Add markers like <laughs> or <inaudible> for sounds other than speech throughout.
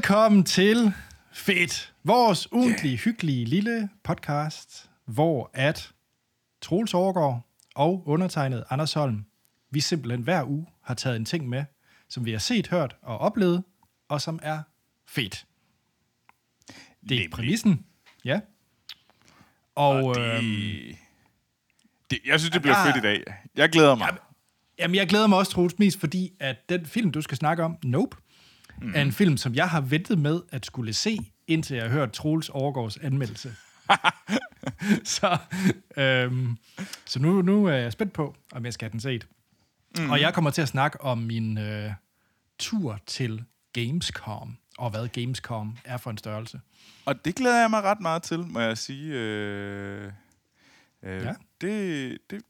Velkommen til Fedt, vores ugentlige, yeah. hyggelige lille podcast, hvor at Troels Overgaard og undertegnet Anders Holm, vi simpelthen hver uge har taget en ting med, som vi har set, hørt og oplevet, og som er fedt. Det er præmissen, ja. Og, Og det, øhm, det, jeg synes, det bliver jeg- fedt i dag. Jeg glæder mig. Jamen, jeg glæder mig også, Troels, mest fordi, at den film, du skal snakke om, Nope, mm. er en film, som jeg har ventet med at skulle se, indtil jeg har hørt Troels Overgaards anmeldelse. <laughs> så øhm, så nu, nu er jeg spændt på, om jeg skal have den set. Mm. Og jeg kommer til at snakke om min øh, tur til Gamescom, og hvad Gamescom er for en størrelse. Og det glæder jeg mig ret meget til, må jeg sige. Øh, øh, ja. det, det,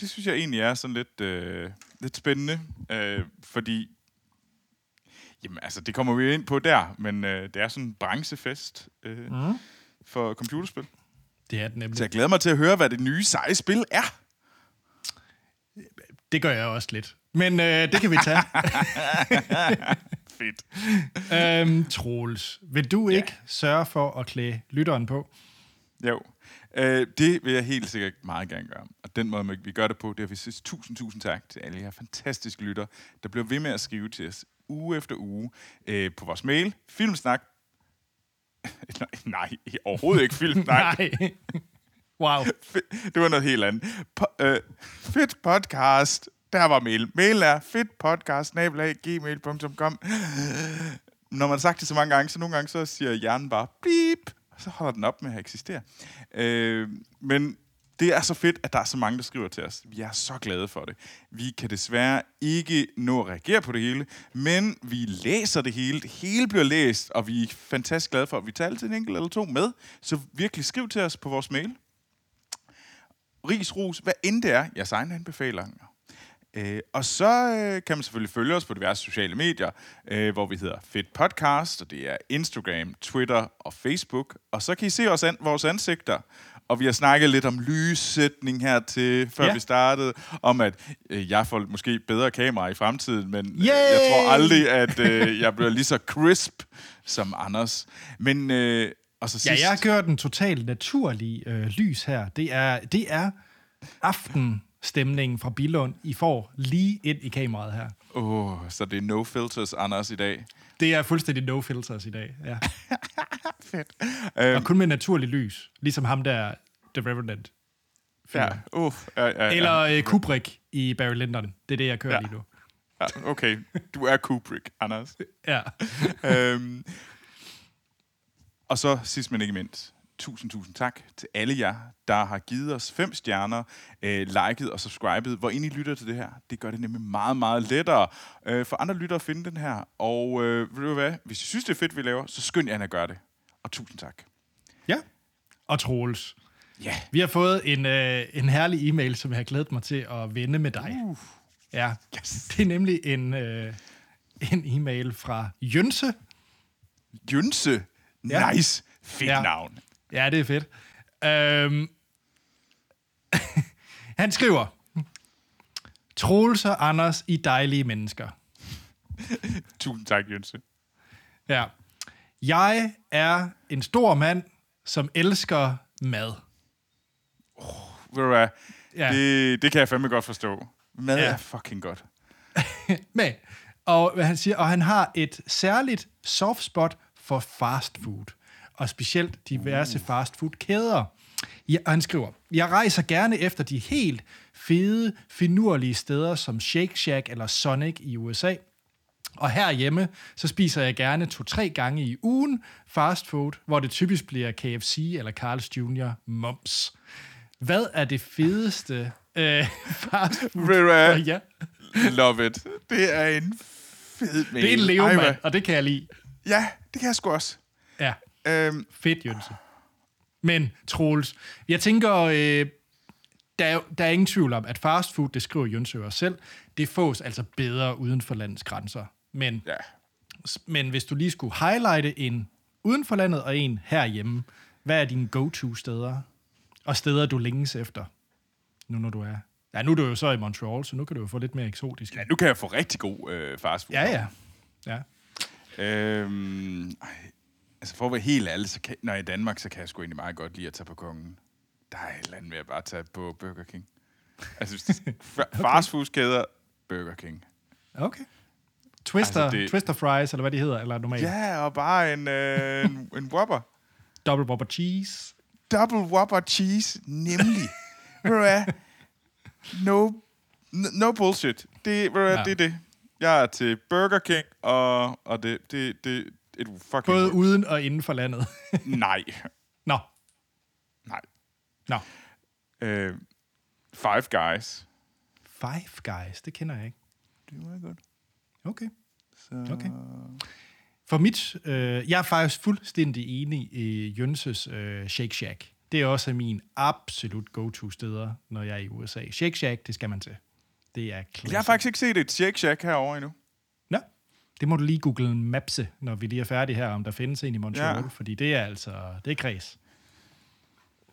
det synes jeg egentlig er sådan lidt, øh, lidt spændende, øh, fordi Jamen, altså, det kommer vi ind på der, men øh, det er sådan en branchefest øh, Mm. for computerspil. Det er det nemlig. Så jeg glæder mig til at høre, hvad det nye seje spil er. Det gør jeg også lidt. Men øh, det kan vi tage. <laughs> Fedt. øhm, Troels, vil du ikke sørge for at klæde lytteren på? Jo, øh, det vil jeg helt sikkert meget gerne gøre. Og den måde, vi gør det på, det er, at vi siger tusind, tusind tak til alle jer fantastiske lytter, der bliver ved med at skrive til os uge efter uge øh, på vores mail, filmsnak. <laughs> nej, overhovedet ikke filmsnak. <laughs> Nej. wow. Det var noget helt andet. Po- øh, fedt podcast. Der var mail. Mail er fedtpodcast, gmail.com. Når man har sagt det så mange gange, så nogle gange så siger hjernen bare beep, og så holder den op med at eksistere. Øh, men det er så fedt, at der er så mange, der skriver til os. Vi er så glade for det. Vi kan desværre ikke nå at reagere på det hele, men vi læser det hele. Det hele bliver læst, og vi er fantastisk glade for, at vi tager altid en enkelt eller to med. Så virkelig skriv til os på vores mail ris, ros, hvad end det er, jeres egne anbefalinger. Øh, og så øh, kan man selvfølgelig følge os på diverse sociale medier, øh, hvor vi hedder Fit Podcast, og det er Instagram, Twitter og Facebook. Og så kan I se os an- vores ansigter. Og vi har snakket lidt om lyssætning her til, før Ja. ja. vi startede, om at øh, jeg får måske bedre kamera i fremtiden, men øh, Yay! jeg tror aldrig, at øh, jeg bliver lige så crisp som Anders. Men, øh, og så Ja, sidst, jeg gør den totalt naturlige øh, lys her. Det er, det er aftenstemningen fra Bilund, I får lige ind i kameraet her. Åh, så det er no filters, Anders, i dag. Det er fuldstændig no filters i dag. Ja. <laughs> Fedt. Og Øhm, kun med naturlig lys. Ligesom ham der, The Revenant. ja, uh, ja, ja, ja. Eller øh, Kubrick i Barry Lyndon. Det er det, jeg kører Ja. lige nu. ja. Okay, du er Kubrick, Anders. Ja. øhm, og så sidst men ikke mindst, tusind, tusind tak til alle jer, der har givet os fem stjerner, øh, liket og subscribet, hvor ind I lytter til det her. Det gør det nemlig meget, meget lettere øh, for andre lyttere at finde den her. Og øh, ved du hvad, hvis I synes, det er fedt, vi laver, så skynd jer at gøre det. Og tusind tak. ja. Og Troels. Ja. Vi har fået en, øh, en herlig e-mail, som jeg har glædet mig til at vende med dig. Uh. Ja, Yes. det er nemlig en, øh, en e-mail fra Jønse. Jynse. Ja. Nice. Fedt Ja. navn. Ja, det er fedt. Øhm, <laughs> han skriver, Troels og Anders, I dejlige mennesker. <laughs> Tusind tak, Jynse. Ja. Jeg er en stor mand, som elsker mad. Ved du hvad? Ja. Det, det kan jeg fandme godt forstå. Mad ja. er fucking godt. <laughs> Men, og, hvad han siger, og han har et særligt soft spot for fast food, og specielt diverse uh. fast food kæder. Ja, og han skriver, jeg rejser gerne efter de helt fede, finurlige steder som Shake Shack eller Sonic i USA. Og herhjemme, så spiser jeg gerne to-tre gange i ugen fast food, hvor det typisk bliver KFC eller Carl's Jr. Mums. Hvad er det fedeste øh, <laughs> fast food? Ja. Love it. Det er en fed mail. Det er en levemand, og det kan jeg lide. Ja, det kan jeg sgu også. Ja, Øhm, fedt, Jønse. Men, Troels, jeg tænker, øh, der, er, der er ingen tvivl om, at fast food, det skriver Jønse også selv, det fås altså bedre uden for landets grænser. Men, ja. men hvis du lige skulle highlighte en uden for landet og en herhjemme, hvad er dine go-to-steder? Og steder, du længes efter, nu når du er... Ja, nu er du jo så i Montreal, så nu kan du jo få lidt mere eksotisk. ja, nu kan jeg få rigtig god øh, fastfood. Ja, ja. ja. Øhm, ej, altså for at være helt ærlig, så kan, når jeg er i Danmark, så kan jeg sgu egentlig meget godt lide at tage på kongen. Der er et eller andet med at bare tage på Burger King. Altså, <laughs> okay. fastfoodskæder, Burger King. Okay. Twister, Altså, det... Twister fries, eller hvad de hedder, eller normalt. Ja, og bare en, øh, en, en Whopper. <laughs> Double Whopper cheese. Double Whopper cheese, nemlig. ved du hvad? No, no bullshit. Det, ved du hvad, Ja. ja. det er det. Jeg er til Burger King, og, og det, det, det, it fucking Både works. uden og inden for landet. <laughs> Nej, Nå. nej. Nå. Øh, Five Guys. Five Guys, det kender jeg ikke. Det er meget godt. Okay. Så... Okay. For mit, øh, jeg er faktisk fuldstændig enig i Jønses øh, Shake Shack. Det er også min absolut go-to-steder, når jeg er i USA. Shake Shack, det skal man til. Det er klasse. Jeg har faktisk ikke set et Shake Shack herovre endnu. Det må du lige google mapse, når vi lige er færdige her, om der findes en i Montreal, Ja. fordi det er altså, det er kreds.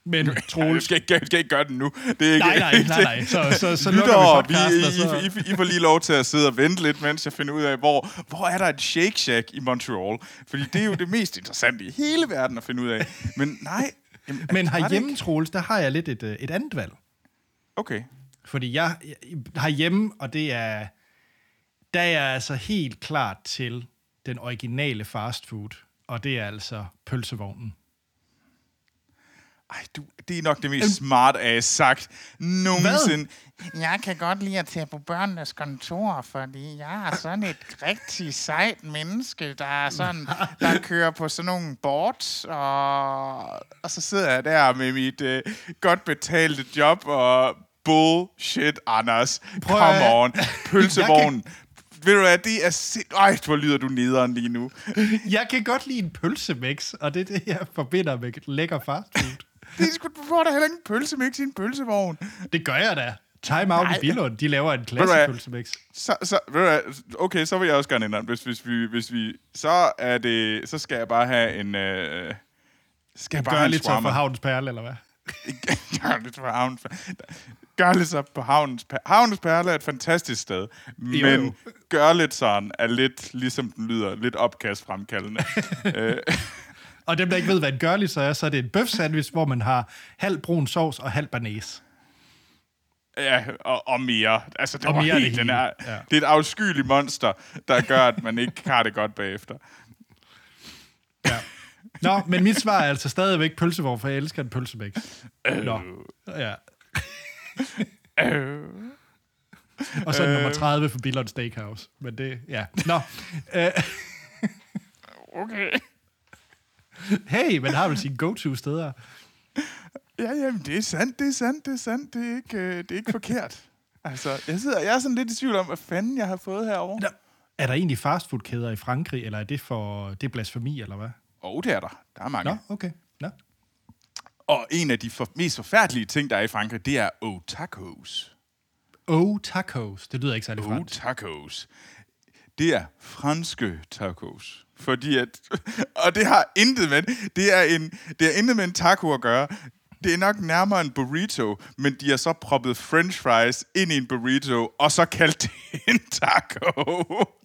Men Troels, skal, ikke, skal ikke gøre det nu. Det er ikke, nej, nej, nej, nej, så, så, så lukker Lyttere, vi podcasten, og så... I, I, I, får lige lov til at sidde og vente lidt, mens jeg finder ud af, hvor, hvor er der et Shake Shack i Montreal? Fordi det er jo det mest interessante i hele verden at finde ud af. Men nej. Jamen, Men er herhjemme? Troels, der har jeg lidt et, øh, et andet valg. Okay. Fordi jeg, jeg herhjemme, og det er, der er jeg altså helt klart til den originale fast food, og det er altså pølsevognen. Ej, du, det er nok det mest smart ass sagt nogensinde. Jeg kan godt lide at tage på børnenes kontor, fordi jeg er sådan et rigtig sejt menneske, der er sådan, der kører på sådan nogle boards, og, Og så sidder jeg der med mit øh, godt betalte job og bullshit, Anders. Prøv Come on. <laughs> Pølsevognen. Ved du hvad, det er... sind- Ej, hvor lyder du nederen lige nu. <laughs> Jeg kan godt lide en pølsemix, og det er det, jeg forbinder med lækker fast food. <laughs> Det er sgu, du får da heller ikke en pølsemix i en pølsevogn. Det gør jeg da. Time Out i Nej. Billund, de laver en klassisk pølsemix. Så, så, ved du hvad, okay, så vil jeg også gerne ændre. Hvis, hvis, vi, hvis vi, så er det, så skal jeg bare have en, øh, skal jeg bare Gør have en lidt for havnens perle, eller hvad? <laughs> Gør lidt for havnens Gør så på havnens perle. Havnens perle er et fantastisk sted, men jo. gør lidt sådan er lidt, ligesom den lyder, lidt opkastfremkaldende. <laughs> øh, Og dem, der ikke ved, hvad en så er, så er det en bøf sandwich, hvor man har halv brun sovs og halv banæs. ja, og, og mere. Altså, det Og var mere helt, det den er, Ja. Det er et afskyeligt monster, der gør, at man ikke har det godt bagefter. Ja. Nå, men mit svar er altså stadigvæk pølsevogn, for jeg elsker en pølsemix. Nå, ja. Øh. Og så nummer 30 for Billund Steakhouse. Men det, ja. Nå, øh, Okay. hey, man har vel sine go-to steder. Ja, jamen, det er sandt, det er sandt, det er sandt. Det er ikke, øh, det er ikke forkert. Altså, jeg, sidder, jeg er sådan lidt i tvivl om, hvad fanden jeg har fået herovre. Der, er der egentlig fastfoodkæder i Frankrig, eller er det for det er blasfemi, eller hvad? Åh, oh, det er der. Der er mange. Nå, okay. Nå. Og en af de for, mest forfærdelige ting, der er i Frankrig, det er tacos. Oh, tacos. Det lyder ikke særlig fransk. tacos. Det er franske tacos. Fordi at, <laughs> og det har intet med, det er, en, det er intet med en taco at gøre. Det er nok nærmere en burrito, men de har så proppet french fries ind i en burrito, og så kaldt det <laughs> en taco.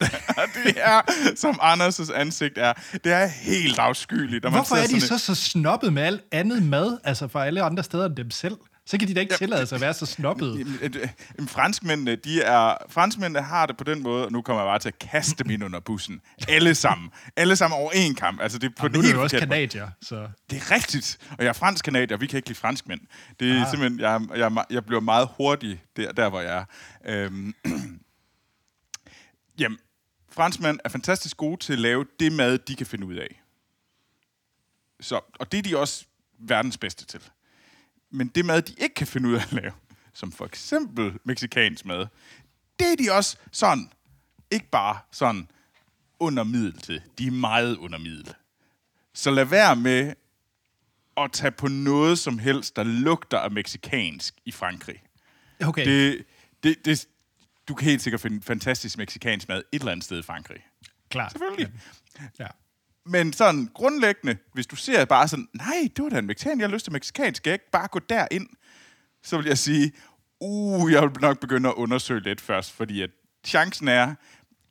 <laughs> det er, som Anders' ansigt er, det er helt afskyeligt. når man Hvorfor ser er de så så snobbet med alt andet mad, altså fra alle andre steder end dem selv? Så kan de da ikke tillade sig at være så snobbede. Jamen, jamen, franskmændene, de er, franskmændene har det på den måde, og nu kommer jeg bare til at kaste dem ind under bussen. Alle sammen. Alle sammen over en kamp. Altså, det er på Og den nu er det jo også kanadier, så... Det er rigtigt. Og jeg er fransk kanadier, vi kan ikke lide franskmænd. Det er Ah. simpelthen, jeg, jeg, jeg bliver meget hurtig der, der hvor jeg er. Øhm, <clears throat> jamen, franskmænd er fantastisk gode til at lave det mad, de kan finde ud af. Så, og det er de også verdens bedste til. Men det mad, de ikke kan finde ud af at lave, som for eksempel meksikansk mad, det er de også sådan, ikke bare sådan under middel til. De er meget under middel. Så lad være med at tage på noget som helst, der lugter af meksikansk i Frankrig. Okay, Det, det, det, du kan helt sikkert finde fantastisk meksikansk mad et eller andet sted i Frankrig. klart. Selvfølgelig. Ja. Men sådan grundlæggende, hvis du ser bare sådan, nej, det var da en mexican, jeg har lyst til mexicansk, skal jeg ikke bare gå derind? Så vil jeg sige, uh, jeg vil nok begynde at undersøge lidt først, fordi at chancen er,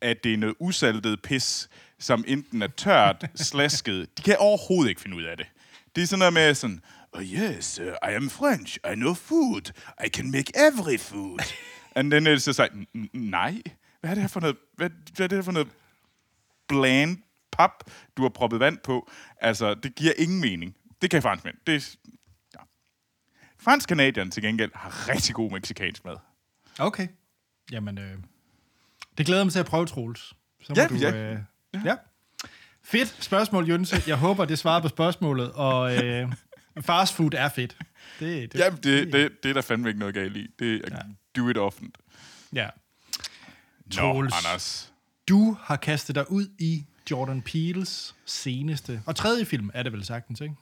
at det er noget usaltet pis, som enten er tørt, <laughs> slasket. De kan overhovedet ikke finde ud af det. Det er sådan noget med sådan, oh yes, uh, I am French, I know food, I can make every food. <laughs> And then it's just like, "N- n- nej, hvad er det her for noget, hvad, hvad er det her for noget bland pap, du har proppet vand på? Altså, det giver ingen mening. Det kan franskmænd. Det ja. Fransk kanadierne til gengæld har rigtig god mexicansk mad. Okay. Jamen, øh, det glæder mig til at prøve, Troels. Så Ja, du, ja. Øh, ja. Fedt spørgsmål, Jønse. Jeg håber, det svarer på spørgsmålet. Og øh, fast food er fedt. Det, det, Jamen, det, det, det er der fandme ikke noget galt i. Det er do it often. Ja. Nå, Troels. Anders. Du har kastet dig ud i Jordan Peels seneste, og tredje film er det vel sagtens, ikke?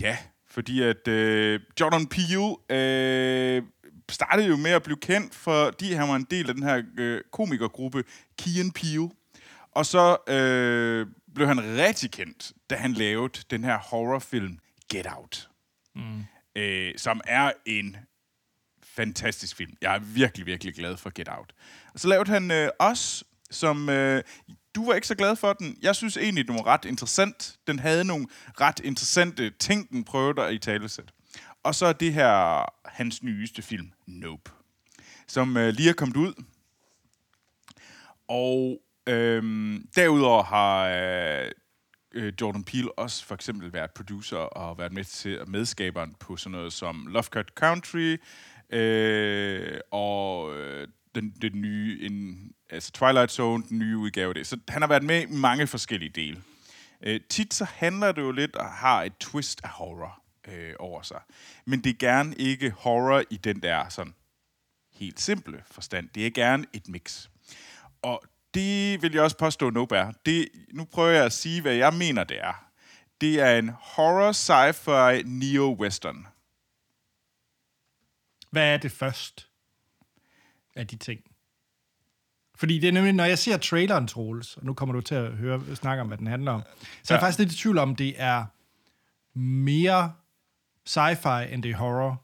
Ja, fordi at øh, Jordan Peele øh, startede jo med at blive kendt, fordi han var en del af den her øh, komikergruppe Key and Peele. Og så øh, blev han rigtig kendt, da han lavede den her horrorfilm Get Out. Mm. Øh, som er en fantastisk film. Jeg er virkelig, virkelig glad for Get Out. Og så lavede han øh, også, som... Øh, du var ikke så glad for den. Jeg synes egentlig, den var ret interessant. Den havde nogle ret interessante ting, den prøvede at i talesæt. Og så er det her hans nyeste film, Nope, som øh, lige er kommet ud. Og øhm, derudover har øh, øh Jordan Peele også for eksempel været producer og været med til medskaberen på sådan noget som Lovecraft Country øh, og øh, den, den nye, en, altså Twilight Zone, den nye udgave af det. Så han har været med i mange forskellige dele. Øh, tit så handler det jo lidt og har et twist af horror øh, over sig. Men det er gerne ikke horror i den der sådan helt simple forstand. Det er gerne et mix. Og det vil jeg også påstå, no bear. Det, nu prøver jeg at sige, hvad jeg mener, det er. Det er en horror, sci-fi, neo-western. Hvad er det først af de ting? Fordi det er nemlig, når jeg ser traileren, Troels, og nu kommer du til at høre, snakke om, hvad den handler om, så er jeg Ja. faktisk lidt i tvivl om, det er mere sci-fi, end det er horror.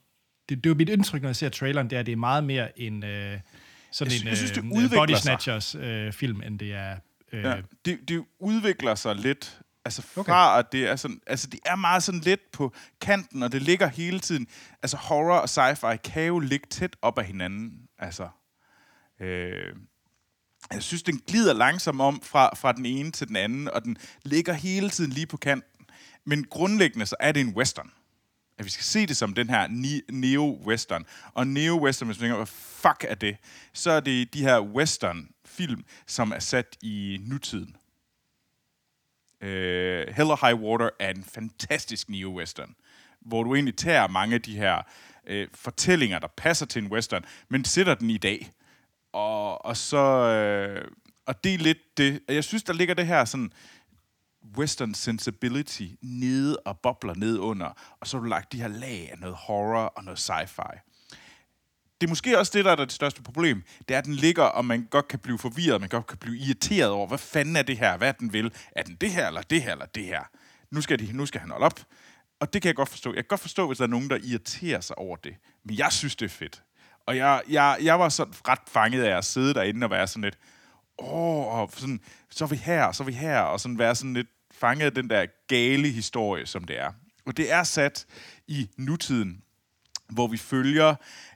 Det, det er jo mit indtryk, når jeg ser traileren, det er, at det er meget mere en øh, sådan Jeg en jeg synes, det øh, body snatchers øh, film, end det er... Øh, Ja, det, det udvikler sig lidt. Altså fra, okay. at det er sådan, altså det er meget sådan lidt på kanten, og det ligger hele tiden. Altså horror og sci-fi kan jo ligge tæt op ad hinanden. Altså, øh, jeg synes, den glider langsomt om fra, fra den ene til den anden, og den ligger hele tiden lige på kanten. Men grundlæggende så er det en western. At vi skal se det som den her neo-western. Og neo-western, hvis man tænker, hvad fuck er det? Så er det de her western-film, som er sat i nutiden. Øh, Hell or High Water er en fantastisk neo-western, hvor du egentlig tager mange af de her øh, fortællinger, der passer til en western, men sætter den i dag. Og, og så... Øh, og det er lidt det... Jeg synes, der ligger det her sådan western sensibility nede og bobler ned under, og så har du lagt de her lag af noget horror og noget sci-fi. Det er måske også det, der er det største problem. Det er, at den ligger, og man godt kan blive forvirret, man godt kan blive irriteret over, hvad fanden er det her, hvad er den vil? Er den det her, eller det her, eller det her? Nu skal, de, nu skal han holde op. Og det kan jeg godt forstå. Jeg kan godt forstå, hvis der er nogen, der irriterer sig over det. Men jeg synes, det er fedt. Og jeg, jeg, jeg var sådan ret fanget af at sidde derinde og være sådan lidt, åh, oh, sådan, så er vi her, så er vi her, og sådan være sådan lidt fanget af den der gale historie, som det er. Og det er sat i nutiden, hvor vi følger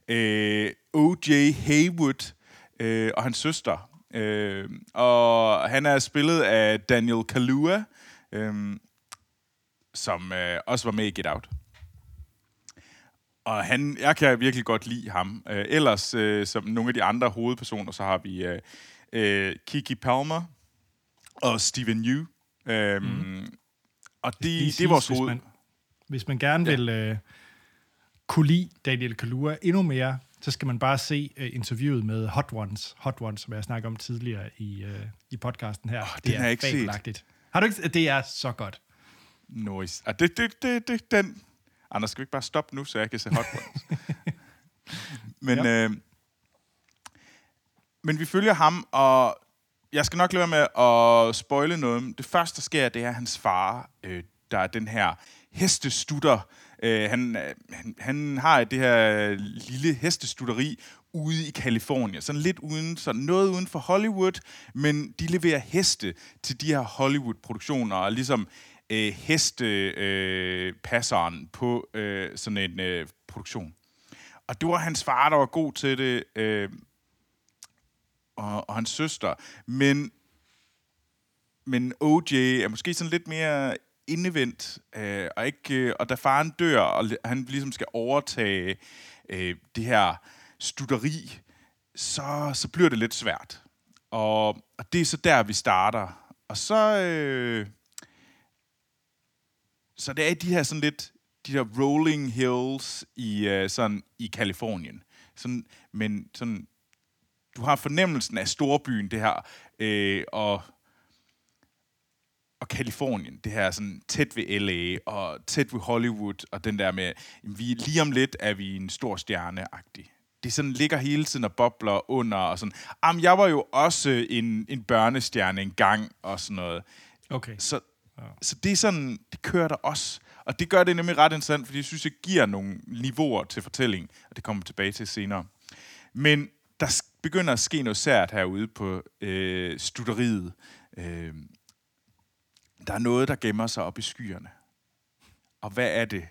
øh, O.J. Haywood øh, og hans søster. Øh, og han er spillet af Daniel Kaluuya, øh, som øh, også var med i Get Out. Og han, jeg kan virkelig godt lide ham. Øh, ellers, øh, som nogle af de andre hovedpersoner, så har vi øh, øh, Kiki Palmer og Steven Yeun. Øh, mm. Og det, lige det er vores hoved... Hvis man, hvis man gerne vil øh, kunne lide Daniel Kaluuya endnu mere, så skal man bare se øh, interviewet med Hot Ones, Hot Ones, som jeg snakkede om tidligere i, øh, i podcasten her. Oh, har jeg ikke set. Har du ikke? Det er så godt. Noise. Ah, det, det, det, det, den... Anders, skal vi ikke bare stoppe nu, så jeg kan se Hot Ones? <laughs> men, Ja. øh, men vi følger ham, og jeg skal nok lade være med at spoile noget. Det første, der sker, det er hans far, øh, der er den her hestestutter, Øh, han, øh, han, han har det her lille hestestutteri ude i Kalifornien. Sådan lidt uden, sådan noget uden for Hollywood, men de leverer heste til de her Hollywood-produktioner, og ligesom øh, hestepasseren øh, på øh, sådan en øh, produktion. Og det var hans far, der var god til det, øh, og, og hans søster. Men, men OJ er måske sådan lidt mere indevendt, øh, og, ikke, øh, og da faren dør, og han ligesom skal overtage øh, det her studeri, så, så bliver det lidt svært. Og, og det er så der, vi starter. Og så... Øh, så det er de her sådan lidt de der rolling hills i øh, sådan i Kalifornien. Sådan, men sådan du har fornemmelsen af storbyen det her øh, og og Kalifornien, det her sådan tæt ved LA og tæt ved Hollywood og den der med vi lige om lidt er vi en stor stjerne -agtig. Det sådan ligger hele tiden og bobler under og sådan. Am jeg var jo også en en børnestjerne engang og sådan noget. Okay. Så Ja. Så det er sådan, det kører der også. Og det gør det nemlig ret interessant, fordi jeg synes, det giver nogle niveauer til fortællingen, og det kommer tilbage til senere. Men der begynder at ske noget sært herude på øh, stutteriet. Øh, der er noget, der gemmer sig op i skyerne. Og hvad er det?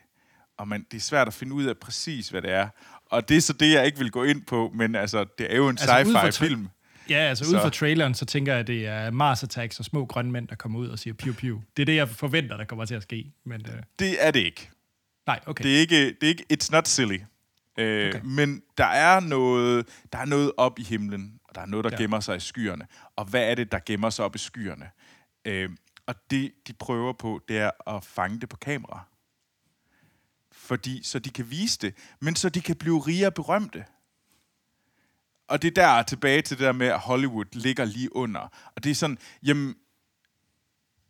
Og man, det er svært at finde ud af præcis, hvad det er. Og det er så det, jeg ikke vil gå ind på, men altså, det er jo en altså, sci-fi-film. Ja, altså så. ud fra traileren, så tænker jeg, at det er Mars Attacks og små grønne mænd, der kommer ud og siger piu piu. Det er det, jeg forventer, der kommer til at ske. Men, uh... Det er det ikke. Nej, okay. Det er ikke, det er ikke it's not silly. Uh, okay. Men der er noget, der er noget op i himlen, og der er noget, der ja. gemmer sig i skyerne. Og hvad er det, der gemmer sig op i skyerne? Uh, og det, de prøver på, det er at fange det på kamera. Fordi, så de kan vise det, men så de kan blive rige og berømte og det er der tilbage til det der med, at Hollywood ligger lige under. Og det er sådan, jamen,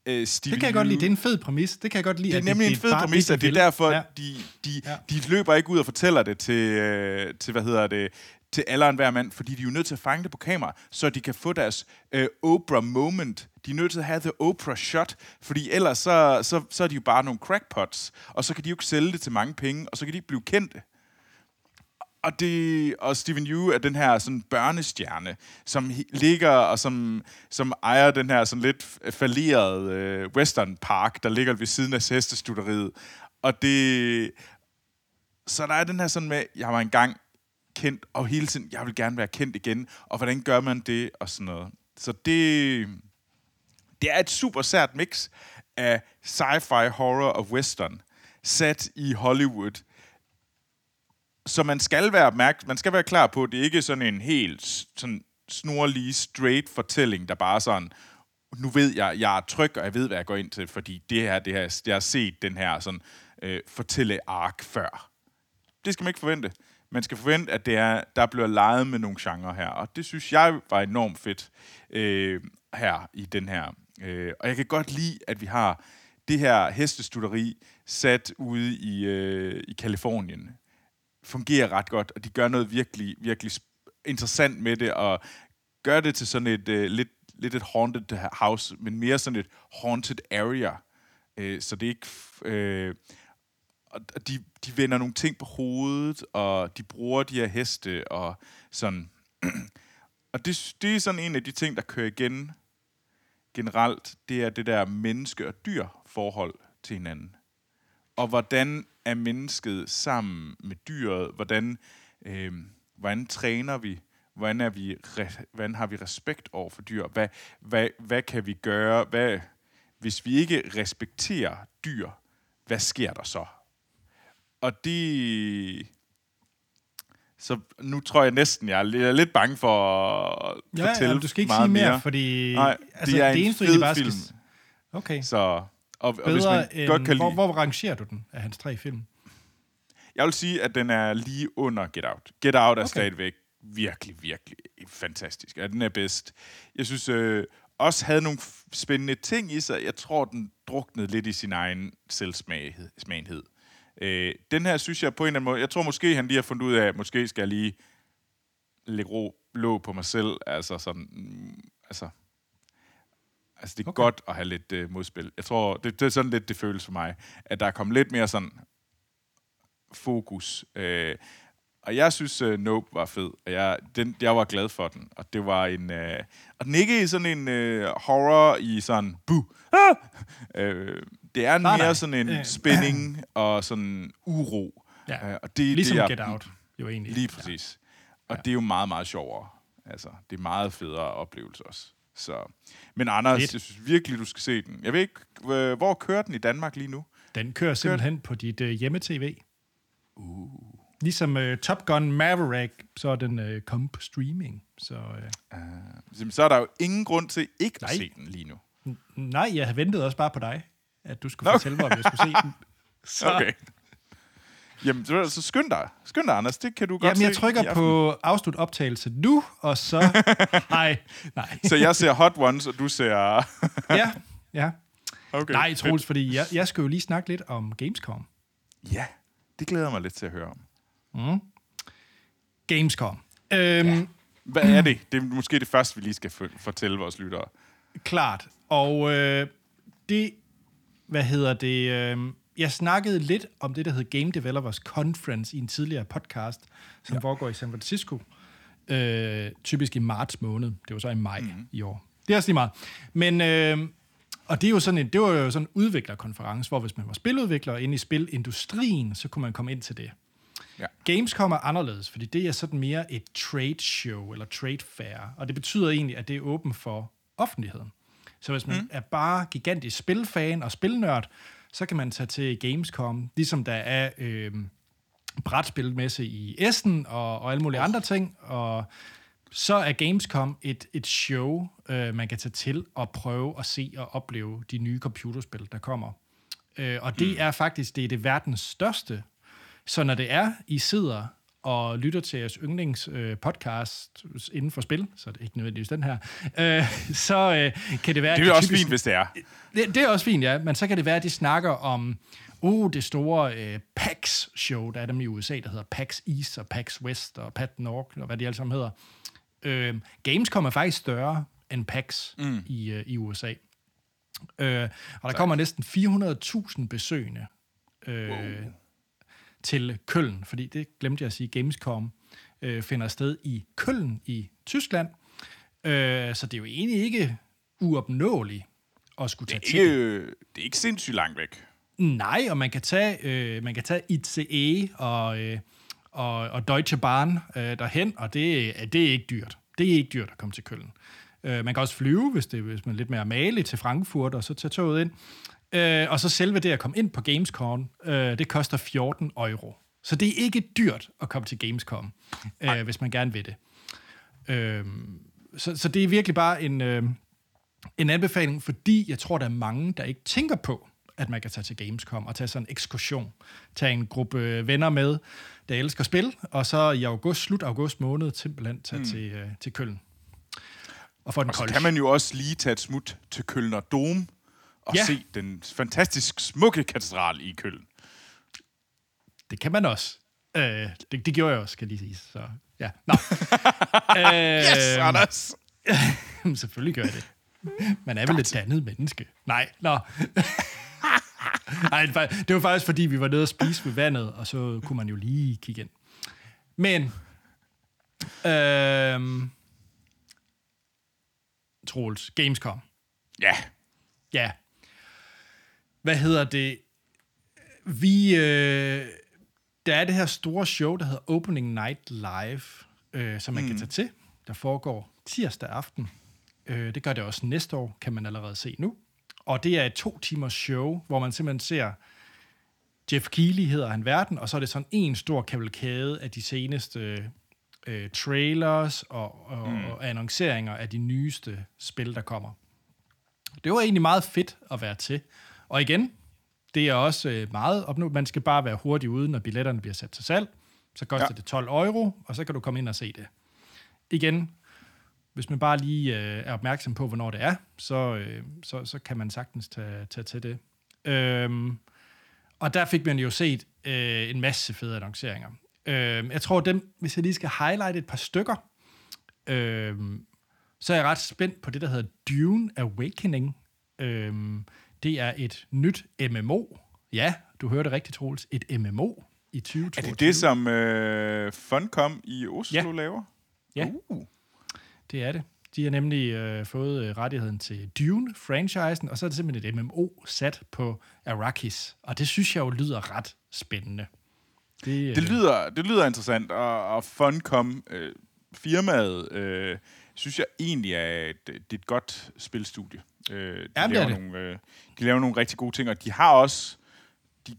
øh, Steve Det kan jeg godt lide. Det er en fed præmis. Det kan jeg godt lide. Det er nemlig det, en fed præmis, og det er derfor, ja. de, de, ja. de løber ikke ud og fortæller det til, øh, til hvad hedder det, til alle og hver mand, fordi de er jo nødt til at fange det på kamera, så de kan få deres øh, Oprah moment. De er nødt til at have the Oprah shot, fordi ellers så, så, så er de jo bare nogle crackpots, og så kan de jo ikke sælge det til mange penge, og så kan de ikke blive kendte. Og, det, og Steven Yu er den her sådan børnestjerne, som ligger og som, som ejer den her sådan lidt falderede øh, Western Park, der ligger ved siden af hestestuderiet. Og det... Så der er den her sådan med, jeg var engang kendt, og hele tiden, jeg vil gerne være kendt igen, og hvordan gør man det, og sådan noget. Så det, det er et super sært mix af sci-fi, horror og western, sat i Hollywood, så man skal være opmærksom, man skal være klar på, at det ikke er sådan en helt sådan snorlig, straight fortælling, der bare sådan, nu ved jeg, jeg er tryg, og jeg ved, hvad jeg går ind til, fordi det her, det her jeg har set den her sådan, øh, fortælle-ark før. Det skal man ikke forvente. Man skal forvente, at det er, der bliver leget med nogle genrer her, og det synes jeg var enormt fedt øh, her i den her. Øh, og jeg kan godt lide, at vi har det her hestestutteri sat ude i, øh, i Kalifornien fungerer ret godt, og de gør noget virkelig, virkelig interessant med det, og gør det til sådan et øh, lidt, lidt et haunted house, men mere sådan et haunted area. Øh, så det er ikke... Øh, og de, de vender nogle ting på hovedet, og de bruger de her heste, og sådan... <clears throat> og det, det er sådan en af de ting, der kører igen generelt, det er det der menneske- og dyr forhold til hinanden. Og hvordan er mennesket sammen med dyret? Hvordan, øh, hvordan træner vi? Hvordan, er vi, hvordan har vi respekt over for dyr? Hvad, hvad, hvad kan vi gøre? Hvad, hvis vi ikke respekterer dyr, hvad sker der så? Og det... Så nu tror jeg næsten, jeg er lidt bange for at ja, fortælle ja, du skal ikke sige mere, mere fordi Nej, altså, det er det en eneste, fed bare film. Skal... Okay. Så og, og hvis man end, godt kan hvor, lide... hvor rangerer du den af hans tre film? Jeg vil sige, at den er lige under Get Out. Get Out er okay. stadigvæk virkelig, virkelig fantastisk. Og den er bedst. Jeg synes øh, også havde nogle spændende ting i sig. Jeg tror, den druknede lidt i sin egen selvsmagenhed. Øh, den her synes jeg på en eller anden måde... Jeg tror måske, han lige har fundet ud af, at måske skal jeg lige lægge ro, låg på mig selv. Altså sådan... Mm, altså, Altså, det er okay. godt at have lidt uh, modspil. Jeg tror, det, det er sådan lidt, det føles for mig, at der er kommet lidt mere sådan, fokus. Øh, og jeg synes, uh, Nope var fed. Og jeg, den, jeg var glad for den. Og det var en... Uh, og den ikke i sådan en uh, horror i sådan... Buh! Ah! Uh, det er Nej, mere nej. sådan en Øh. spænding <clears throat> og sådan uro. Ja. Uh, og det, Ligesom det, jeg, Get Out, jo egentlig. Lige præcis. Og det er jo meget, meget sjovere. Altså, det er meget federe oplevelse også. Så. Men Anders, Fedt. jeg synes virkelig, du skal se den. Jeg ved ikke, øh, hvor kører den i Danmark lige nu? Den kører simpelthen på dit uh, hjemme-tv. Uh. Ligesom uh, Top Gun Maverick, så er den uh, kommet på streaming. Så uh, Jamen, Så er der jo ingen grund til ikke at Nej. se den lige nu. nej, jeg havde ventet også bare på dig, at du skulle Nå. fortælle mig, om jeg skulle se den. <laughs> Så, Okay. Jamen, så, så skynd dig. Skynd dig, Anders. Det kan du godt Jamen, jeg se trykker på afslut optagelse nu, og så... <laughs> nej, nej. Så jeg ser Hot Ones, og du ser... <laughs> Ja, ja. okay. Nej, Troels, fordi jeg, jeg skal jo lige snakke lidt om Gamescom. Ja, det glæder jeg mig lidt til at høre om. Gamescom. Øhm, ja. Hvad er det? Det er måske det første, vi lige skal fortælle vores lyttere. Klart. Og øh, det, hvad hedder det, øh, jeg snakkede lidt om det, der hedder Game Developers Conference i en tidligere podcast, som ja. foregår i San Francisco. Øh, typisk i marts måned. Det var så i maj mm-hmm. i år. Det er også lige meget. Men, øh, og det, er jo sådan en, det var jo sådan en udviklerkonference, hvor hvis man var spiludvikler inde i spilindustrien, så kunne man komme ind til det. Ja. Gamescom er anderledes, fordi det er sådan mere et trade show eller trade fair, og det betyder egentlig, at det er åbent for offentligheden. Så hvis man mm. er bare gigantisk spilfan og spilnørd, så kan man tage til Gamescom, ligesom der er øh, brætspilmesse i Essen og, og alle mulige andre ting, og så er Gamescom et, et show, øh, man kan tage til og prøve at se og opleve de nye computerspil, der kommer. Øh, og det mm. er faktisk det, er det verdens største. Så når det er, I sidder og lytter til jeres yndlings øh, podcast inden for spil, så er det ikke nødvendigvis den her, øh, <laughs> så øh, kan det være... Det er de også typisk- fint, hvis det er. det, det er også fint, ja. Men så kan det være, at de snakker om uh, det store øh, PAX-show, der er dem i USA, der hedder PAX East og PAX West og PAX North, og hvad de alle sammen hedder. Øh, Gamescom er faktisk større end PAX mm. i, øh, i USA. Øh, og der kommer næsten 400.000 besøgende øh, wow. Til Køln, fordi det glemte jeg at sige, Gamescom øh, finder sted i Køln i Tyskland. Øh, så det er jo egentlig ikke uopnåeligt at skulle tage til det. Ikke, det er ikke sindssygt langt væk. Nej, og man kan tage, øh, man kan tage ICE og, øh, og, og Deutsche Bahn øh, derhen, og det, er- det er ikke dyrt. Det er ikke dyrt at komme til Køln. Øh, man kan også flyve, hvis, det, hvis man er lidt mere malig, til Frankfurt, og så tage toget ind. Øh, og så selve det at komme ind på Gamescom, øh, det koster 14 euro. Så det er ikke dyrt at komme til Gamescom, øh, hvis man gerne vil det. Øh, så, så det er virkelig bare en, øh, en anbefaling, fordi jeg tror, der er mange, der ikke tænker på, at man kan tage til Gamescom og tage sådan en ekskursion. Tage en gruppe øh, venner med, der elsker spil, og så i august, slut august måned, simpelthen tage mm. til, øh, til Køln. Og få den Og så kan man jo også lige tage et smut til Kølner Dom og Ja. se den fantastisk smukke katedral i Køln. Det kan man også. Øh, det, det gjorde jeg også, kan lige sige. Så, ja. Nå. øh, <laughs> Yes, Anders! <laughs> Jamen, Selvfølgelig gør jeg det. Man er vel et dannet menneske. Nej, nå. <laughs> Nej, det var- faktisk, fordi vi var nede og spise ved vandet, og så kunne man jo lige kigge ind. Men, øhm, Troels, Gamescom. Ja, Ja. Hvad hedder det? Vi, øh, der er det her store show, der hedder Opening Night Live, øh, som man mm. kan tage til. Der foregår tirsdag aften. Øh, det gør det også næste år, kan man allerede se nu. Og det er et to timers show, hvor man simpelthen ser Jeff Keighley hedder han verden, og så er det sådan en stor kavalkade af de seneste øh, trailers og, og, mm. og annonceringer af de nyeste spil, der kommer. Det var egentlig meget fedt at være til. Og igen, det er også øh, meget opnå. Man skal bare være hurtig ude, når billetterne bliver sat til salg. Så koster. Ja. det 12 euro, og så kan du komme ind og se det. Igen, hvis man bare lige øh, er opmærksom på, hvornår det er, så, øh, så, så kan man sagtens tage, tage til det. Øhm, og der fik man jo set øh, en masse fede annonceringer. Øhm, jeg tror, dem, hvis jeg lige skal highlight et par stykker, øhm, så er jeg ret spændt på det, der hedder Dune Awakening. Øhm, det er et nyt MMO. Ja, du hørte rigtigt, Troels. Et MMO. i 2022. Er det det, som øh, Funcom i Oslo Ja. laver? Ja. Uh. Det er det. De har nemlig øh, fået øh, rettigheden til Dune-franchisen, og så er det simpelthen et MMO sat på Arrakis. Og det synes jeg jo lyder ret spændende. Det, Det øh, lyder, det lyder interessant, og, og Funcom, øh, firmaet, øh, synes jeg egentlig er et, det er et godt spilstudie. Øh, de, Jamen, er laver det. nogle, øh, de laver nogle rigtig gode ting, og de har også... De,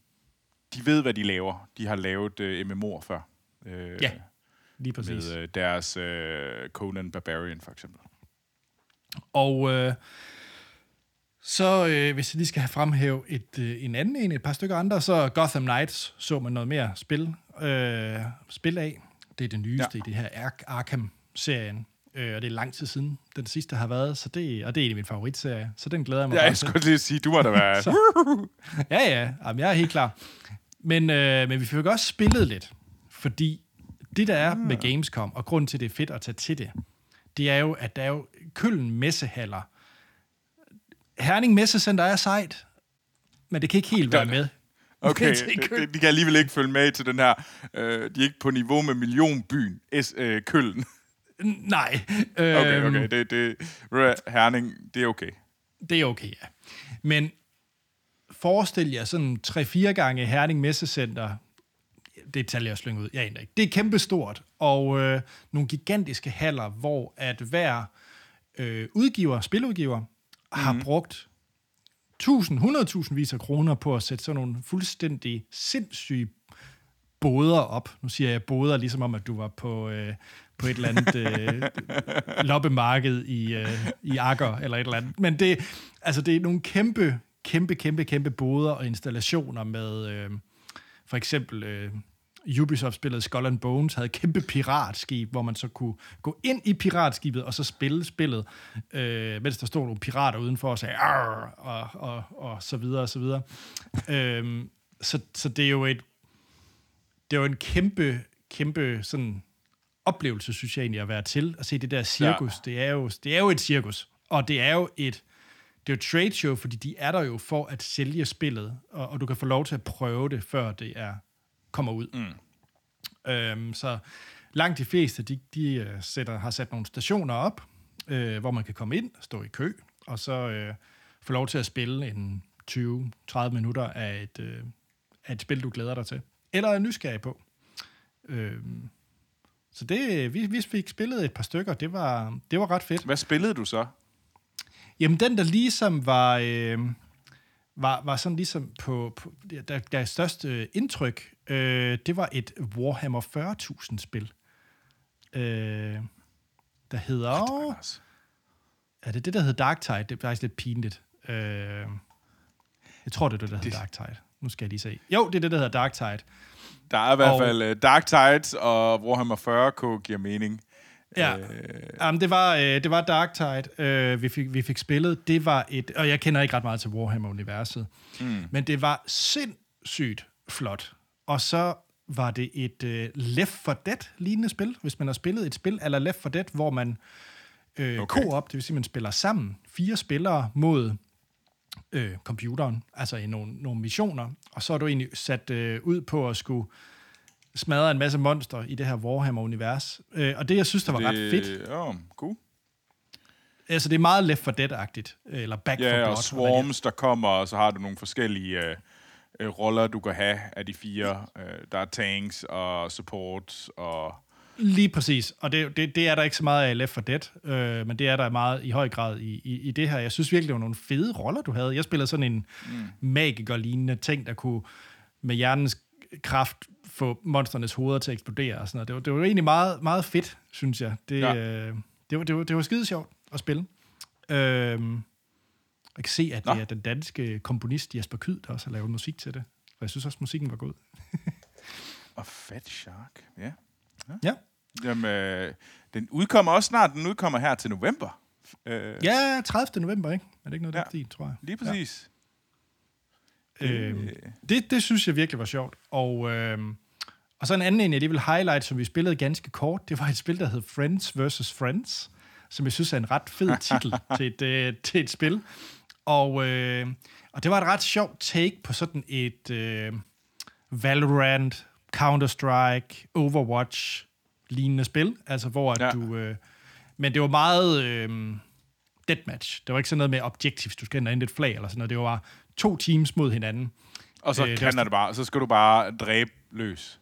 de ved, hvad de laver. De har lavet øh, MMO'er før. Øh, Ja, lige præcis. Med øh, deres øh, Conan Barbarian, for eksempel. Og øh, så, øh, hvis jeg lige skal have fremhæve et, øh, en anden en, et par stykker andre, så Gotham Knights så man noget mere spil, øh, spil af. Det er det nyeste ja. I det her Ar- Arkham-serien. Øh, og det er lang tid siden, den sidste har været, så det, og det er en af mine favoritserier, så den glæder jeg mig Ja, jeg skulle lige sige, du må da være... <laughs> Så- Ja, ja, jamen, jeg er helt klar. Men, øh, men vi fik også spillet lidt, fordi det, der er med Gamescom, og grunden til, det er fedt at tage til det, det er jo, at der er jo Køln messehaller. Herning Messecenter er sejt, men det kan ikke helt være med. <laughs> Okay, <laughs> til de, kan alligevel ikke følge med til den her... Øh, de er ikke på niveau med millionbyen S, øh, Køln. Nej. Okay, øhm, okay. Det, det, Herning, det er okay. Det er okay, ja. Men forestil jer sådan 3-4 gange Herning Messecenter. Det tal jeg slynge ud. Jeg aner ikke. Det er kæmpestort. Og øh, nogle gigantiske haller, hvor at hver øh, udgiver, spiludgiver, har brugt 1000, 100.000 vis af kroner på at sætte sådan nogle fuldstændig sindssyge boder op. Nu siger jeg boder, ligesom om, at du var på, øh, på et eller andet øh, loppemarked i, øh, i Akker, eller et eller andet. Men det, altså, det er nogle kæmpe, kæmpe, kæmpe, kæmpe boder og installationer med, øh, for eksempel... Øh, Ubisoft-spillet Skull and Bones havde et kæmpe piratskib, hvor man så kunne gå ind i piratskibet og så spille spillet, øh, mens der stod nogle pirater udenfor og sagde Arr! og, og, og så videre og så videre. øhm, så, så det er jo et det er jo en kæmpe, kæmpe sådan oplevelse, synes jeg egentlig, at være til at se det der cirkus. Ja. Det, er jo, det er jo et cirkus, og det er jo et det er jo et trade show, fordi de er der jo for at sælge spillet, og, og du kan få lov til at prøve det, før det er kommer ud. Mm. Øhm, så langt de fleste, de, de øh, sætter, har sat nogle stationer op, øh, hvor man kan komme ind, stå i kø, og så øh, få lov til at spille en 20-30 minutter af et, øh, af et spil, du glæder dig til. Eller er nysgerrig på. Øhm, så det, vi, vi fik spillet et par stykker, det var, det var ret fedt. Hvad spillede du så? Jamen, den, der ligesom var, øh, var, var sådan ligesom på, på der, der er størst øh, indtryk, øh, det var et Warhammer 40.000 spil. Øh, der hedder... Anders? Er det det, der hedder Dark Tide? Det er faktisk lidt pinligt. Øh, jeg tror, det er det, der hedder Det- Dark Tide. Nu skal jeg lige se. Jo, det er det, der hedder Dark Tide. Der er i hvert Og- fald uh, Dark Tides og Warhammer 40k giver mening. Ja, Øh, Jamen, det, var, øh, det var Dark Tide, øh, vi, fik, vi fik spillet. Det var et, og jeg kender ikke ret meget til Warhammer-universet, mm. men det var sindssygt flot. Og så var det et øh, Left 4 Dead-lignende spil, hvis man har spillet et spil eller Left 4 Dead, hvor man øh, okay. co-op, det vil sige, man spiller sammen, fire spillere mod øh, computeren, altså i nogle, nogle missioner, og så er du egentlig sat øh, ud på at skulle smadre en masse monster i det her Warhammer-univers. Øh, og det, jeg synes, der var det... ret fedt, oh, cool. Altså, det er meget Left 4 Dead-agtigt, eller Back for Ja, Blood. og hvad det Swarms, der kommer, og så har du nogle forskellige øh, øh, roller, du kan have af de fire. Øh, der er tanks og support og... Lige præcis, og det, det, det er der ikke så meget af Left 4 Dead, øh, men det er der meget i høj grad i, i, i det her. Jeg synes virkelig, det var nogle fede roller, du havde. Jeg spillede sådan en mm. magiker-lignende ting, der kunne med hjernens kraft få monsternes hoveder til at eksplodere og sådan noget. Det var, det var egentlig meget, meget fedt, synes jeg. Det, Ja. øh, det, var, det, var, det var skide sjovt at spille. Øhm, jeg kan se, at Nå. det er den danske komponist Jesper Kyd, der også har lavet musik til det. Og jeg synes også, musikken var god. <laughs> Og Fat Shark, ja. Ja. Jamen, øh, den udkommer også snart. Den udkommer her til november. Øh, Ja, 30. november, ikke? Er det ikke noget, der Ja. stil, tror jeg? Lige præcis. Ja. Øhm, det, det synes jeg virkelig var sjovt. Og, øhm, og så en anden en, jeg lige vil highlight, som vi spillede ganske kort, det var et spil, der hed Friends vs. Friends, som jeg synes er en ret fed <laughs> titel til, et, øh, til et spil. Og, øh, og det var et ret sjovt take på sådan et øh, Valorant Counter-Strike, Overwatch, lignende spil, altså hvor at Ja. du... Øh, men det var meget øh, deathmatch. Det var ikke sådan noget med objectives, du skal ind og et flag eller sådan noget. Det var to teams mod hinanden. Og så Øh, det kan var- det bare, så skal du bare dræbe løs.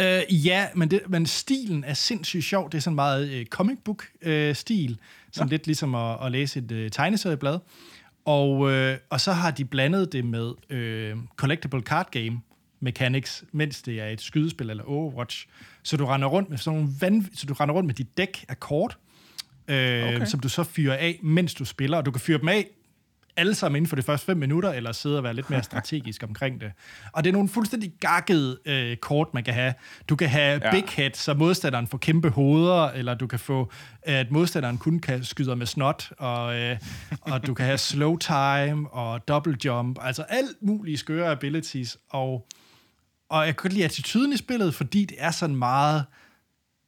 Øh, ja, men, det, men stilen er sindssygt sjov. Det er sådan meget øh, comic book-stil, som lidt ligesom at, at læse et øh, tegneserieblad. Og, øh, og så har de blandet det med øh, collectible card game mechanics, mens det er et skydespil eller Overwatch. Så du render rundt med sådan nogle vanv- så du render rundt med dit dæk af kort, øh, Okay. som du så fyrer af, mens du spiller. Og du kan fyre dem af alle sammen inden for de første fem minutter, eller sidde og være lidt mere strategisk <laughs> omkring det. Og det er nogle fuldstændig gakkede øh, kort, man kan have. Du kan have ja. big head, så modstanderen får kæmpe hoveder, eller du kan få, at modstanderen kun kan skyde med snot, og, øh, og du kan have slow time og double jump, altså alt mulige skøre abilities. Og, og jeg kan godt lide attituden i spillet, fordi det er sådan meget...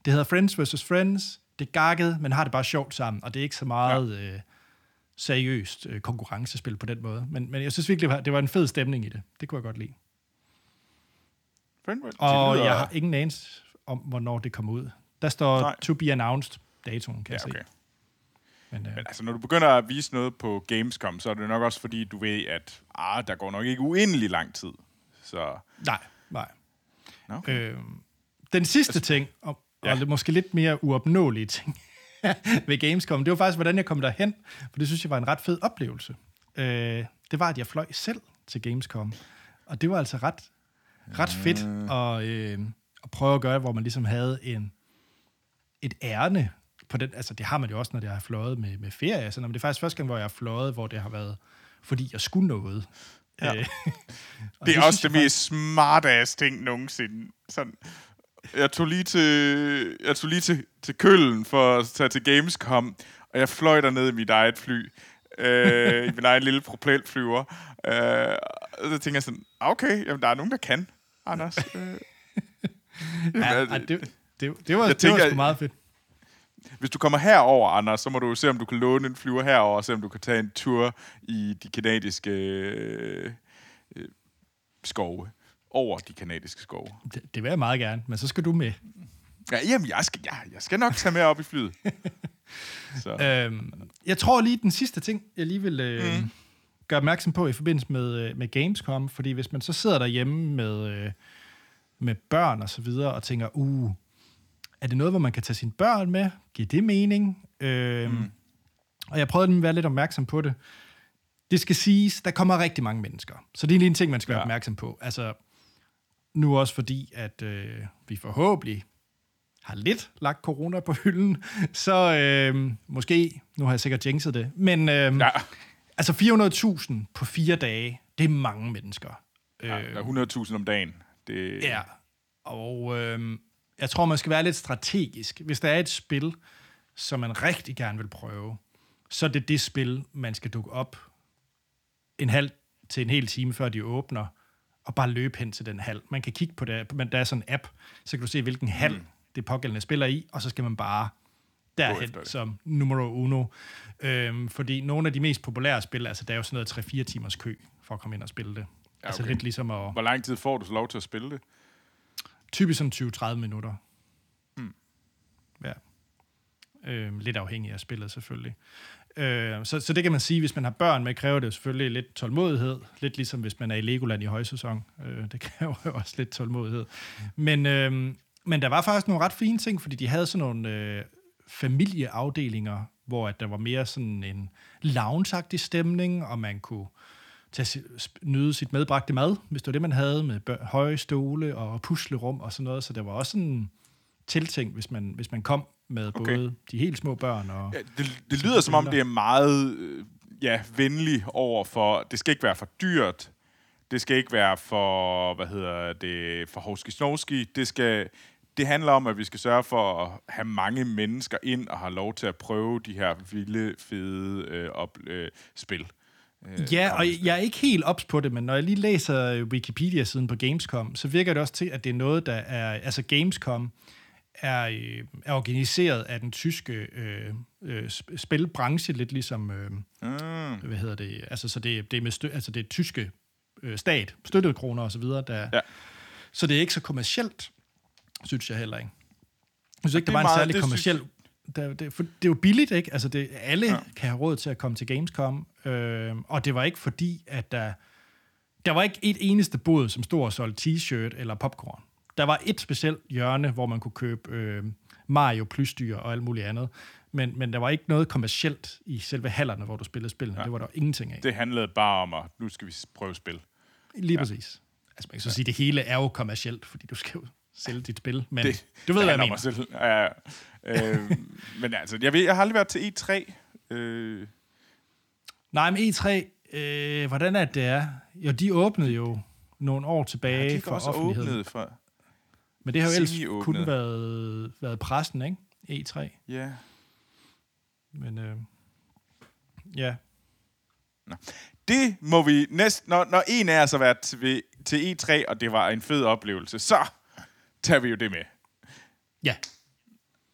Det hedder Friends vs. Friends. Det er gakket, men har det bare sjovt sammen, og det er ikke så meget... Ja. Øh, seriøst øh, konkurrencespil på den måde. Men, men jeg synes virkelig, det var, det var en fed stemning i det. Det kunne jeg godt lide. Friendwell, Og lyder- jeg har ingen anelse om, hvornår det kommer ud. Der står Nej. to be announced datoen, kan Ja, jeg se. Men, øh, Men altså, når du begynder at vise noget på Gamescom, så er det nok også fordi, du ved, at ah, der går nok ikke uendelig lang tid. Så, nej, nej. Okay. Øh, den sidste ting, og, Ja. og det måske lidt mere uopnåelige ting <laughs> ved Gamescom, det var faktisk, hvordan jeg kom derhen, for det synes jeg var en ret fed oplevelse. Øh, det var, at jeg fløj selv til Gamescom, og det var altså ret, ret fedt at, øh, at prøve at gøre, hvor man ligesom havde en, et ærne på den, altså det har man jo også, når jeg har fløjet med, med ferie, sådan, men det er faktisk første gang, hvor jeg har fløjet, hvor det har været, fordi jeg skulle noget. Ja. Øh, <laughs> det er også synes det mest smartass ting nogensinde. Sådan, jeg tog lige til, jeg tog lige til, til Køln for at tage til Gamescom, og jeg fløj derned i mit eget fly. Øh, I min egen lille propelflyver. Øh, og så tænker jeg sådan, "Ah, okay, jamen, der er nogen, der kan, Anders. Øh, <laughs> Ja, det, det, det, var, Jeg det var tænker- sgu meget fedt. Hvis du kommer herover, Anders, så må du se, om du kan låne en flyver herover, og se, om du kan tage en tur i de kanadiske øh, øh, skove. Over de kanadiske skove. Det, det vil jeg meget gerne, men så skal du med. Ja, jamen, jeg skal, ja, jeg skal nok tage med op i flyet. <laughs> Så. Øhm, jeg tror lige, den sidste ting, jeg lige vil øh, mm. gøre opmærksom på i forbindelse med, øh, med Gamescom, fordi hvis man så sidder derhjemme med, øh, med børn og så videre, og tænker, uh, er det noget, hvor man kan tage sine børn med? Giver det mening? Øhm, mm. Og jeg prøvede at være lidt opmærksom på det. Det skal siges, der kommer rigtig mange mennesker. Så det er lige en ting, man skal være Ja. opmærksom på. Altså, nu også fordi, at øh, vi forhåbentlig har lidt lagt corona på hylden, så øh, måske, nu har jeg sikkert jinxet det, men øh, Ja, altså 400.000 på fire dage, det er mange mennesker. ja, der er 100.000 om dagen. Det, Ja, og øh, jeg tror, man skal være lidt strategisk. Hvis der er et spil, som man rigtig gerne vil prøve, så er det det spil, man skal dukke op en halv til en hel time, før de åbner, og bare løbe hen til den hal. Man kan kigge på det, men der er sådan en app, så kan du se, hvilken hal mm. det pågældende spiller i, og så skal man bare derhen som numero uno. Øhm, fordi nogle af de mest populære spil, altså der er jo sådan noget 3-4 timers kø for at komme ind og spille det. Ja, Altså okay. lidt ligesom at... Hvor lang tid får du så lov til at spille det? Typisk sådan 20-30 minutter. Mm. Ja. Øh, lidt afhængig af spillet selvfølgelig. Øh, så, så det kan man sige, hvis man har børn med, kræver det jo selvfølgelig lidt tålmodighed. Lidt ligesom hvis man er i Legoland i højsæson. Øh, det <laughs> kræver jo også lidt tålmodighed. Men, øh, men der var faktisk nogle ret fine ting, fordi de havde sådan nogle øh, familieafdelinger, hvor at der var mere sådan en lounge stemning, og man kunne tage, nyde sit medbragte mad, hvis det var det, man havde med bør- høje stole og puslerum og sådan noget. Så der var også sådan tiltænkt, hvis man, hvis man kom med Okay. både de helt små børn og... Ja, det, det lyder som om, det er meget øh, ja, venlig over for, det skal ikke være for dyrt, det skal ikke være for, hvad hedder det, for hovski. Det, skal, det handler om, at vi skal sørge for at have mange mennesker ind og have lov til at prøve de her vilde, fede øh, op, øh, spil. Øh, Ja, og jeg er ikke helt ops på det, men når jeg lige læser Wikipedia-siden på Gamescom, så virker det også til, at det er noget, der er... Altså Gamescom er, øh, er organiseret af den tyske øh, øh, sp- spilbranche, lidt ligesom... Øh, Mm. hvad hedder det? Altså, så det, det er med stø, altså det er tyske øh, stat, støttede kroner og så videre, der, Ja. Så det er ikke så kommercielt, synes jeg heller ikke. Jeg synes ikke, det er var en meget- særlig det kommerciel... Det, det, for det er jo billigt, ikke? Altså, det, alle ja. kan have råd til at komme til Gamescom, øh, og det var ikke fordi, at der... Der var ikke et eneste bod, som stod og solgte t-shirt eller popcorn. Der var et specielt hjørne, hvor man kunne købe øh, Mario plysdyr og alt muligt andet. Men, men der var ikke noget kommercielt i selve hallerne, hvor du spillede spillene. Ja. Det var der ingenting af. Det handlede bare om, at nu skal vi prøve spil. Lige ja. præcis. Altså, man kan så sige, at det hele er jo kommercielt, fordi du skal jo sælge dit spil. Men det, du ved, hvad jeg mener. Selv. Ja, ja. øh, <laughs> men altså, jeg, ved, jeg har aldrig været til E3. Øh, Nej, men E3, øh, hvordan er det, er? Jo, de åbnede jo nogle år tilbage de er for også offentligheden. for... Men det har jo ellers kun været, været pressen, ikke? E3. Ja. Men øh, ja, Det må vi næsten... Når, når en af os har været til, til E3, og det var en fed oplevelse, så tager vi jo det med. ja.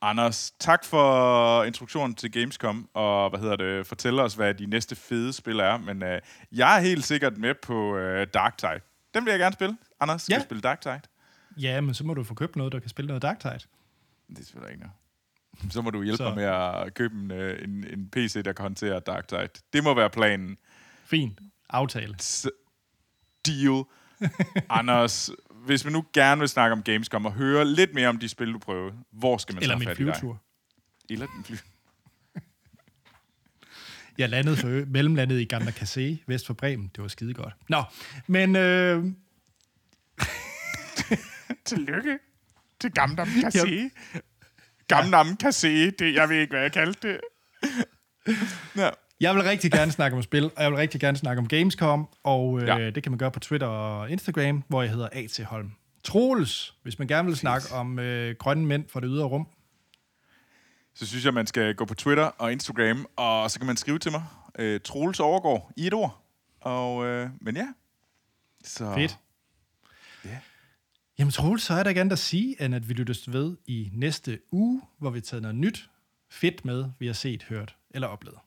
Anders, tak for introduktionen til Gamescom, og hvad hedder det, fortæl os, hvad de næste fede spil er. Men øh, jeg er helt sikkert med på øh, Darktide. Den vil jeg gerne spille. Anders, skal Ja. spille Darktide? Ja, men så må du få købt noget, der kan spille noget Darktide. Det er selvfølgelig ikke noget. <laughs> Så må du hjælpe Så- mig med at købe en, øh, en, en PC, der kan håndtere Darktide. Det må være planen. Fint. Aftale. S- Deal. <laughs> Anders, hvis man nu gerne vil snakke om Gamescom og høre lidt mere om de spil, du prøvede, hvor skal man Eller så min fat i dig? flyvetur. Eller din fly. <laughs> Jeg landede for mellemlandet i Gamla Cassé, vest for Bremen. Det var skide godt. Nå, men øh, <laughs> Tillykke til Gamdam Cassé. Gamdam Cassé, det, jeg ved ikke, hvad jeg kaldte det. <laughs> ja. Jeg vil rigtig gerne snakke om spil, og jeg vil rigtig gerne snakke om Gamescom, og øh, Ja. det kan man gøre på Twitter og Instagram, hvor jeg hedder A.T. Holm. Troels, hvis man gerne vil snakke om øh, grønne mænd fra det ydre rum. Så synes jeg, man skal gå på Twitter og Instagram, og så kan man skrive til mig. Øh, Troels overgår i et ord. Og, øh, men ja. Så, Fedt. Ja. Jamen Troels, så er der ikke andet at sige, end at vi lyttes ved i næste uge, hvor vi tager noget nyt fedt med, vi har set, hørt eller oplevet.